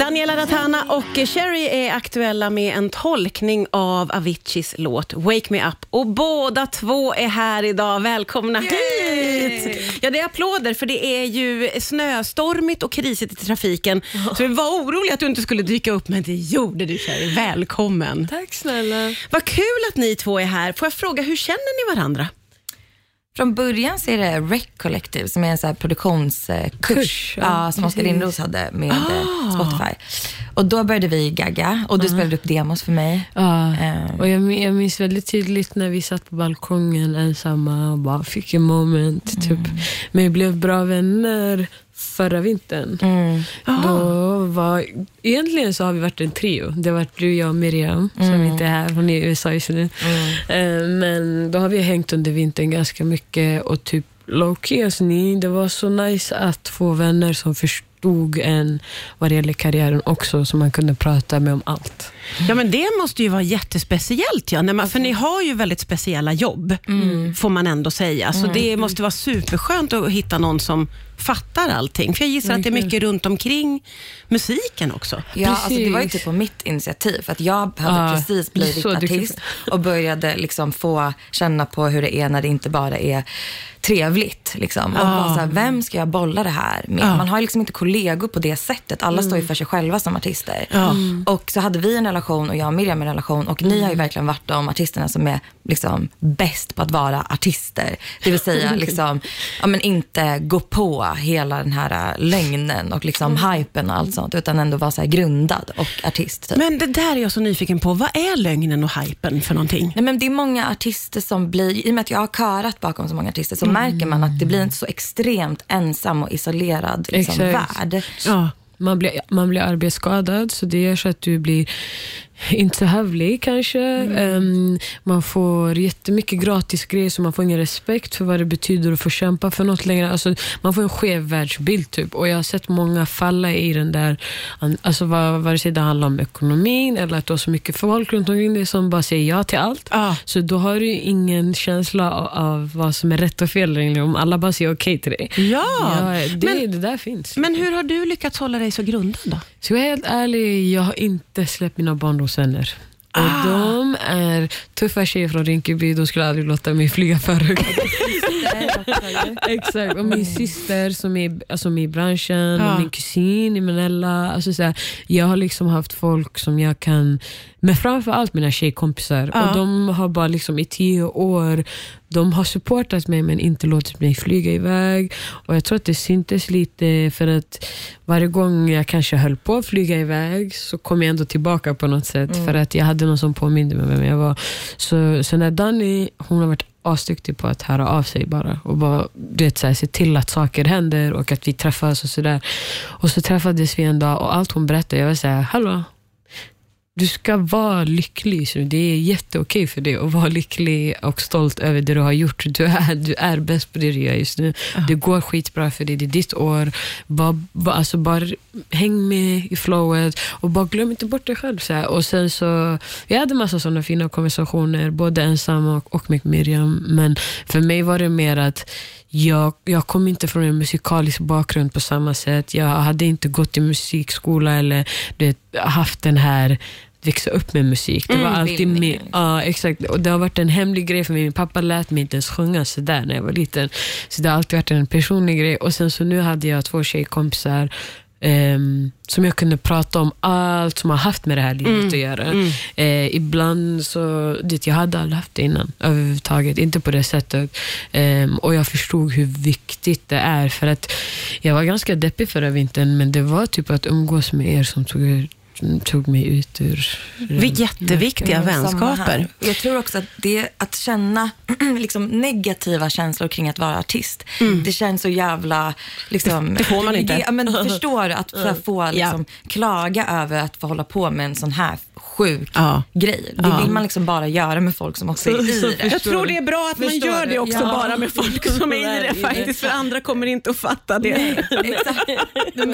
Daniela Ratana och Cherry är aktuella med en tolkning av Aviciis låt Wake Me Up. Och båda två är här idag. Välkomna hit! Ja, det är applåder för det är ju snöstormigt och krisigt i trafiken. Så vi var oroliga att du inte skulle dyka upp, men det gjorde du Cherry. Välkommen! Tack snälla. Vad kul att ni två är här. Får jag fråga, hur känner ni varandra? Från början så är det Rec Collective som är en så här produktionskurs Kurs, ja, ja, som Oskar. Lindros hade med Ah. Spotify. Och då började vi gagga och du spelade upp demos för mig. Ja, Eh, och jag, jag minns väldigt tydligt när vi satt på balkongen ensamma och bara fick en moment. Typ. Men vi blev bra vänner förra vintern. mm, Då var, egentligen så har vi varit en trio. Det har varit du, jag och Miriam, som inte är här. Hon är i USA just nu. Eh, Men då har vi hängt under vintern ganska mycket och typ low key, alltså, ni, det var så nice att få vänner som förstod en vad det gäller karriären också, så man kunde prata med om allt. Ja, men det måste ju vara jättespeciellt. Ja. Man, för ni har ju väldigt speciella jobb, får man ändå säga. Så det måste vara superskönt att hitta någon som fattar allting. För jag gissar att det är mycket runt omkring musiken också. Ja, alltså det var ju typ på mitt initiativ. För att jag hade Ja, precis blivit artist och började liksom få känna på hur det är när det inte bara är trevligt. Liksom. Och bara så här, vem ska jag bolla det här med? Ja. Man har liksom inte kollegor på det sättet. Alla står ju för sig själva som artister. Ja. Och så hade vi en relation och jag och Miriam en relation. Och ni har ju verkligen varit de artisterna som är liksom bäst på att vara artister. Det vill säga liksom, ja, men inte gå på hela den här äh, lögnen och liksom hypen och allt sånt. Utan ändå vara så här grundad och artist. Typ. Men det där är jag så nyfiken på. Vad är lögnen och hypen för någonting? Nej, men det är många artister som blir, i och med att jag har körat bakom så många artister, så märker man att det blir inte så extremt ensam och isolerad liksom, värld. Ja. Man blir, man blir arbetsskadad, så det gör så att du blir inte så hövlig kanske. Ehm, man får jättemycket gratis grejer, så man får ingen respekt för vad det betyder att få kämpa för något längre. Alltså, man får en skev världsbild. Typ. Och Jag har sett många falla i den där, alltså, vad- vare sig det handlar om ekonomin eller att du har så mycket folk runt omkring dig som bara säger ja till allt. Ja. Så då har du ingen känsla av, av vad som är rätt och fel längre, om alla bara säger okej till dig. Ja, Ja, det, men, det där finns. men hur har du lyckats hålla dig så grundad då? Ska jag vara helt ärlig, jag har inte släppt mina barndomsvänner. Och Ah. De är tuffa tjejer från Rinkeby, de skulle aldrig låta mig flyga för högt. Exakt, och min syster som är alltså, med i branschen, Ja. och min kusin i Manella. Alltså, så här, jag har liksom haft folk som jag kan, men framförallt mina tjejkompisar. Ja. Och De har bara liksom i tio år de har supportat mig men inte låtit mig flyga iväg. Och Jag tror att det syntes lite för att varje gång jag kanske höll på att flyga iväg så kom jag ändå tillbaka på något sätt. För att jag hade någon som påminde mig vem jag var. Så, så när Danny, hon har varit asduktig på att höra av sig bara och bara du vet, så här, se till att saker händer och att vi träffas och sådär. Och så träffades vi en dag och allt hon berättade, jag var såhär, hallå, du ska vara lycklig. Så det är jätteokej för dig att vara lycklig och stolt över det du har gjort. Du är, du är bäst på det du gör just nu. Det går skitbra för dig, det är ditt år. Bara, bara, alltså bara häng med i flowet och bara glöm inte bort dig själv. Så här. Och sen så, jag hade massa sådana fina konversationer, både ensam och, och med Miriam. Men för mig var det mer att jag, jag kom inte från en musikalisk bakgrund på samma sätt. Jag hade inte gått i musikskola eller du vet, haft den här växa upp med musik. Det var Mm, alltid med, ja, exakt. Och det har varit en hemlig grej för mig. Min pappa lät mig inte ens sjunga sådär när jag var liten. Så det har alltid varit en personlig grej. Och sen så nu hade jag två tjejkompisar ehm, som jag kunde prata om allt som har haft med det här livet att göra. Eh, ibland så, det, jag hade aldrig haft det innan överhuvudtaget, inte på det sättet. Ehm, och jag förstod hur viktigt det är för att jag var ganska deppig förra vintern men det var typ att umgås med er som tog, tog mig ut ur... Vi- Jätteviktiga vänskaper. Jag tror också att det att känna liksom, negativa känslor kring att vara artist, det känns så jävla... Liksom, Det får man inte. Ja, men förstår du? Att få, få liksom, klaga över att få hålla på med en sån här sjuk Ja. grej. Det vill man liksom bara göra med folk som också är i det. Jag tror det är bra att man gör det också Ja. bara med folk som är i det faktiskt, för andra kommer inte att fatta det. Exakt. Men,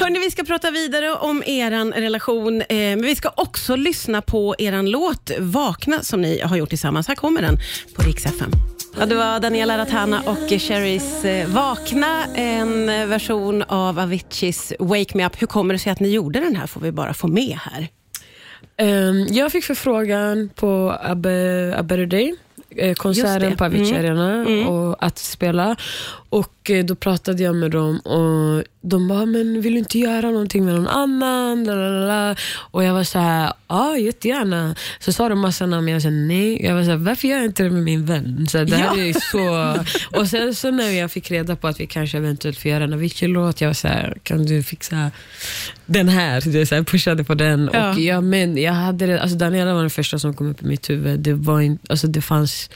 Hörni, vi ska prata vidare om er relation, eh, men vi ska också lyssna på er låt Vakna som ni har gjort tillsammans. Här kommer den på Rix FM. Ja, det var Daniela Ratana och Cherries eh, Vakna, en version av Aviciis Wake Me Up. Hur kommer det sig att ni gjorde den här, får vi bara få med här. Um, jag fick förfrågan på A, Be- A Better Day, konserten på Avicii Mm. Arena, Mm. och att spela. Och eh, Då pratade jag med dem och de bara, men vill du inte göra någonting med någon annan? Lalalala. Och jag var så här, ja jättegärna. Så sa de massa namn, jag sa nej. Jag var så här, varför gör jag inte det med min vän? Så det här Ja. är så... Och sen så när jag fick reda på att vi kanske eventuellt får göra en Avicii-låt, jag var så här, kan du fixa den här? Du så här, pushade på den. Ja. Och jag, men jag hade alltså Daniela var den första som kom upp i mitt huvud. Det, var in, alltså det fanns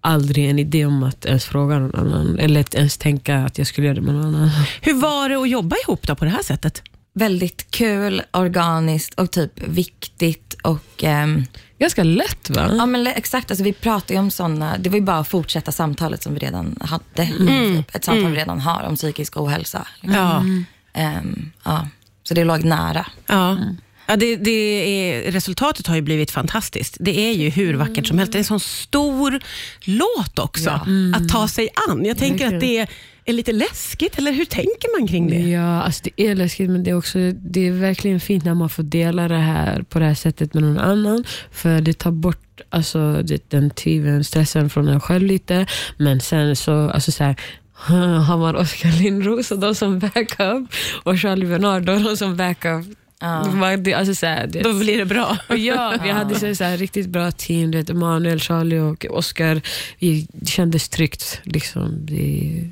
aldrig en idé om att ens fråga någon annan, eller att ens tänka att jag skulle göra det med någon annan. Hur var det att jobba ihop då på det här sättet? Väldigt kul, organiskt och typ viktigt. Och, ehm, Ganska lätt va? ja, men exakt, alltså, vi pratade ju om sådana, det var ju bara att fortsätta samtalet som vi redan hade. Typ, ett samtal vi redan har om psykisk ohälsa. liksom. Ja. Ehm, ja. Så det låg nära. Ja. Ja, det, det är, resultatet har ju blivit fantastiskt. Det är ju hur vackert som helst. Det är en sån stor låt också Ja. att ta sig an. Jag tänker att det är lite läskigt, eller hur tänker man kring det? Ja, alltså det är läskigt men det är också det är verkligen fint när man får dela det här på det här sättet med någon annan. För det tar bort alltså, det, den tvivlen, stressen från en själv lite. Men sen så, alltså så här, har man Oskar Lindros och de som backup och Charlie Bernard och de som backup. Ja. Det, alltså så här, det, Då blir det bra. och ja, vi hade så så här, riktigt bra team. Det, Emanuel, Charlie och Oscar. Vi, det kändes tryggt. Liksom. Det,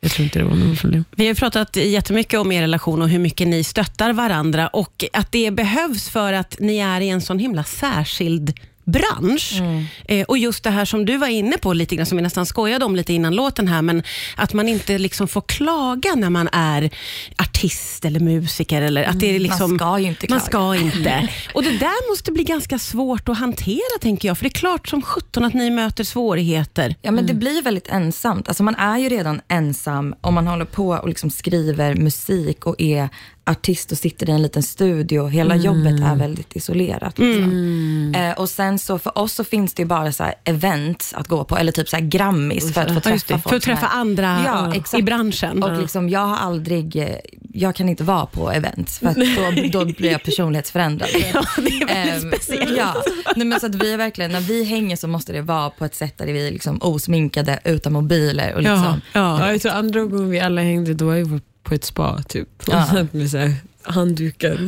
jag tror inte det var något problem. Vi har pratat jättemycket om er relation och hur mycket ni stöttar varandra och att det behövs för att ni är i en sån himla särskild bransch. Eh, och just det här som du var inne på lite grann, som vi nästan skojade om lite innan låten här, men att man inte liksom får klaga när man är artist eller musiker. Eller att det är liksom, Man ska ju inte Man klaga. ska inte. Och det där måste bli ganska svårt att hantera, tänker jag. För det är klart som sjutton att ni möter svårigheter. Ja, men det blir väldigt ensamt. Alltså man är ju redan ensam om man håller på och liksom skriver musik och är artist och sitter i en liten studio. Hela jobbet är väldigt isolerat. Liksom. Eh, och sen så för oss så finns det ju bara så events att gå på, eller typ så här Grammis för att få träffa folk. För att träffa andra Ja, i branschen. Och liksom, jag har aldrig, eh, jag kan inte vara på events för då, då blir jag personlighetsförändrad. Ja, det är väldigt Ehm, speciellt. Ja, Nej, men så att vi verkligen, när vi hänger så måste det vara på ett sätt där vi är liksom osminkade, utan mobiler. Och liksom, Ja, Ja, jag tror andra gången vi alla hängde, då var vi på ett spa typ. Ja. Med så här, handdukar.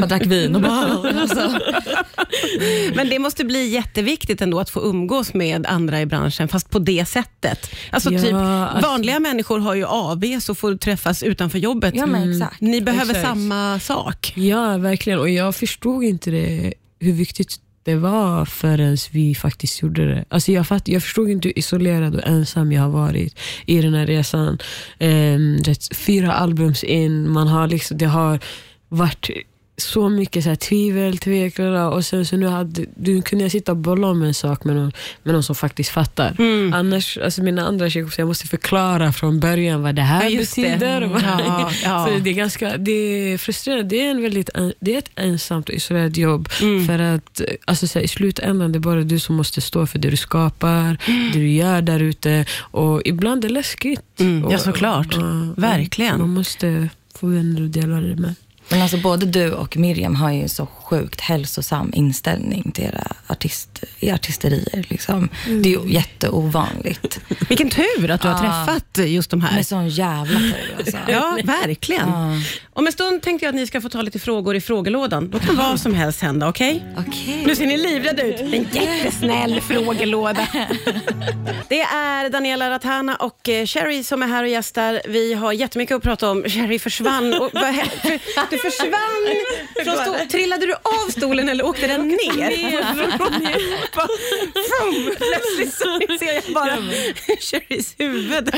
Man drack vin och bara... Alltså. Men det måste bli jätteviktigt ändå att få umgås med andra i branschen, fast på det sättet. Alltså Ja, typ, alltså- Vanliga människor har ju AVs och får träffas utanför jobbet. Ja, men exakt. Ni behöver Exakt. samma sak. Ja, verkligen. Och jag förstod inte det, hur viktigt det var förrän vi faktiskt gjorde det. Alltså jag, fatt, jag förstod inte hur isolerad och ensam jag har varit i den här resan. Um, det, fyra albums in, man har liksom, det har varit så mycket så här tvivel, tveklar och sen så nu hade, du kunde jag sitta och bolla om en sak med någon, med någon som faktiskt fattar. Mm. Annars, alltså mina andra tjejkompisar, jag måste förklara från början vad det här Ja, just det. betyder. Mm. Ja, ja. Så det är ganska det är frustrerande. Det är, en väldigt, det är ett ensamt och isolerat jobb. Mm. För att alltså, så här, i slutändan det är bara du som måste stå för det du skapar, det du gör där ute. Och ibland är det läskigt. Mm, ja, Och- såklart. och- Verkligen. Man måste få vänner att dela det med. Men alltså både du och Miriam har ju så sjukt hälsosam inställning till era artist, artisterier. Liksom. Det är ju jätteovanligt. Vilken tur att du har träffat just de här. Med sån jävla tur alltså. Ja, verkligen. Ja. Om en stund tänkte jag att ni ska få ta lite frågor i frågelådan. Då kan vad som helst hända, okej? Okej. Nu ser ni livrädda ut. En jättesnäll frågelåda. Det är Daniela Ratana och eh, Sherry som är här och gästar. Vi har jättemycket att prata om. Sherry försvann. Och, du försvann från stolen. Trillade du av stolen eller åkte den ner? Plötsligt så ser jag bara Sherrys huvud.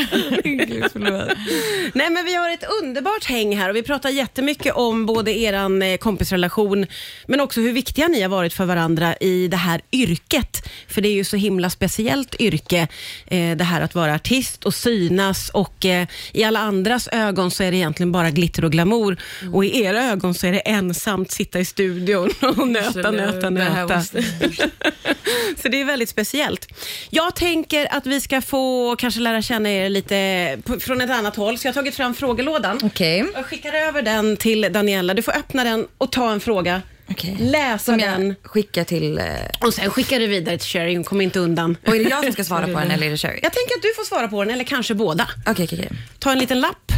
Nej, men vi har ett underbart häng här och vi pratar jättemycket om både er eh, kompisrelation men också hur viktiga ni har varit för varandra i det här yrket. För det är ju så himla speciellt yrke, eh, det här att vara artist och synas och eh, i alla andras ögon så är det egentligen bara glitter och glamour och i era ögon så är det ensamt sitta i studion och nöta, Så nöta, nöta. Så det är väldigt speciellt. Jag tänker att vi ska få kanske lära känna er lite på, från ett annat håll, så jag har tagit fram frågelådan. Okej. Jag skickar över den till Daniela. Du får öppna den och ta en fråga. Okej. Läsa Som den skickar till... eh, och sen skickar du vidare till Sherry. Hon kommer inte undan. Och är det jag som ska svara på den eller är det Sherry? Jag tänker att du får svara på den, eller kanske båda. Okej, okej, okej. Ta en liten lapp.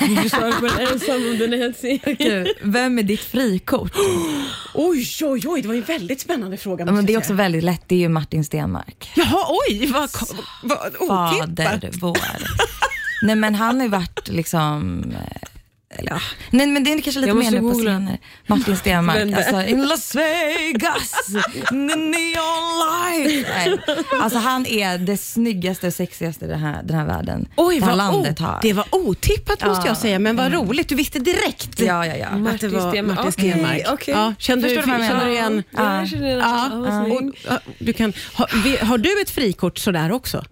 Du svarar på den ensam om den är helt. Du, Vem är ditt frikort? Oj, oj, oj. Det var ju en väldigt spännande fråga. Ja, men det är också säga. väldigt lätt. Det är ju Martin Stenmark. Jaha, oj. Vad, vad otippat. Fader vår. Nej men han har ju varit liksom... Eller, ja. Nej men det är kanske lite mer måste nu på scener. Martin Stenmark, är? alltså in Las Vegas, the neon light. Nej. Alltså han är det snyggaste och sexigaste den här, den här världen, Oj, det här vad landet har. Det var otippat måste Ja. jag säga, men vad roligt. Du visste direkt Ja, ja, ja. att det Martin var Stenmarck. Martin Okej, Stenmark. okej. Ja, kände du, känner du igen? Ja, Ja. jag känner det. Ja, Ja, och, ja, du kan, ha, vi, har du ett frikort sådär också?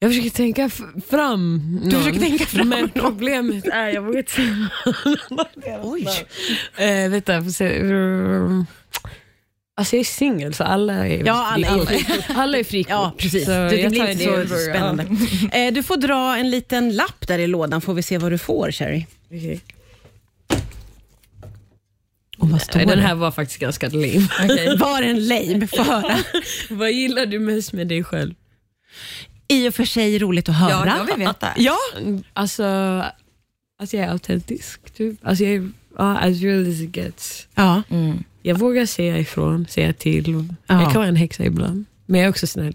Jag försöker tänka fram någon. Du försöker tänka fram Men någon. problemet är, jag vågar inte säga Oj. Eh, vänta, jag får se. Alltså jag är singel så alla är Ja, alla är frikort. Alla är frikort. Ja, precis. Så det, det blir inte så över, spännande. Eh, du får dra en liten lapp där i lådan, får vi se vad du får, Sherry. Okej. Och vad står Nej, Den här var faktiskt ganska lame. Var en lame? Få höra. Vad gillar du mest med dig själv? I och för sig roligt att höra. Ja, jag vill veta. Ja, Alltså, alltså jag är autentisk. Typ. Alltså jag är ja, as real as it gets. ja. Mm. Jag vågar säga ifrån, säga till. Ja. Jag kan vara en häxa ibland. Men jag är också snäll.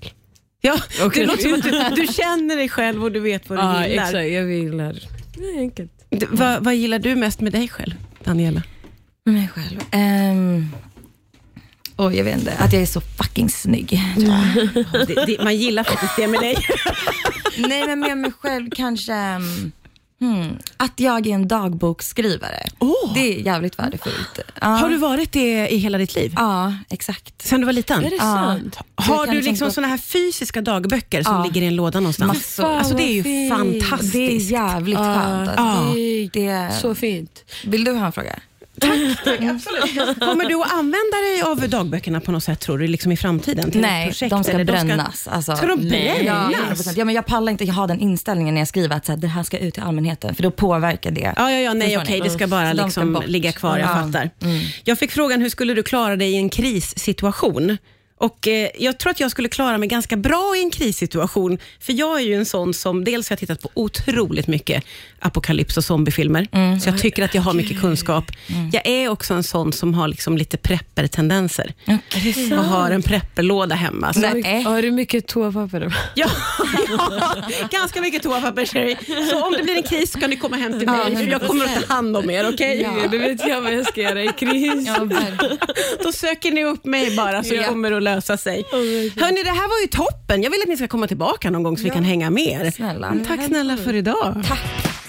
ja. Okej. Det låter som att du, du känner dig själv och du vet vad du Ja, gillar. exakt. Jag gillar... Det är enkelt. D- vad, vad gillar du mest med dig själv, Daniela? Med mig själv. Um, oj, jag vet inte. Att jag är så fucking snygg. Det, det, man gillar faktiskt det med dig. Nej, men med mig själv kanske... mm, Hmm, att jag är en dagboksskrivare. Åh. Det är jävligt värdefullt. Ja. Har du varit det i hela ditt liv? Ja, exakt. Sen du var liten? Är det Ja. sant? Har Jag kan du liksom såna här fysiska dagböcker som Ja. ligger i en låda någonstans? Massor. Alltså det är ju fint. fantastiskt. Det är jävligt Ja, skönt. Alltså. Ja. det är Det, så fint. Vill du ha en fråga? Kommer du att använda dig av dagböckerna på något sätt tror du, liksom i framtiden? Till Nej, projekt, de ska eller brännas. Alltså, Ska de. Ja, brännas? 100%. ja, men jag pallar inte ha den inställningen när jag skriver att så här, det här ska ut till allmänheten, för då påverkar det. Ja, ja, ja, nej okej, det ska bara ska liksom bort. ligga kvar, jag Ja. fattar. Jag fick frågan, hur skulle du klara dig i en krissituation? Och eh, Jag tror att jag skulle klara mig ganska bra i en krissituation, för jag är ju en sån som, dels har jag tittat på otroligt mycket apokalyps och zombiefilmer, så jag tycker att jag har mycket kunskap. Jag är också en sån som har liksom lite prepper-tendenser. Och har en prepperlåda hemma. Så Nej. Har du mycket toapapper? Ja, ja, ganska mycket toapapper Sherry. Så om det blir en kris så kan ni komma hem till mig. för jag kommer att ta hand om er, okej? Ja. Det vet jag vad jag ska göra i kris. Ja. Då söker ni upp mig bara så Ja. kommer att lösa sig. Hörni, det här var ju toppen. Jag vill att ni ska komma tillbaka någon gång så vi kan hänga mer. Snälla. Tack snälla för idag. Tack.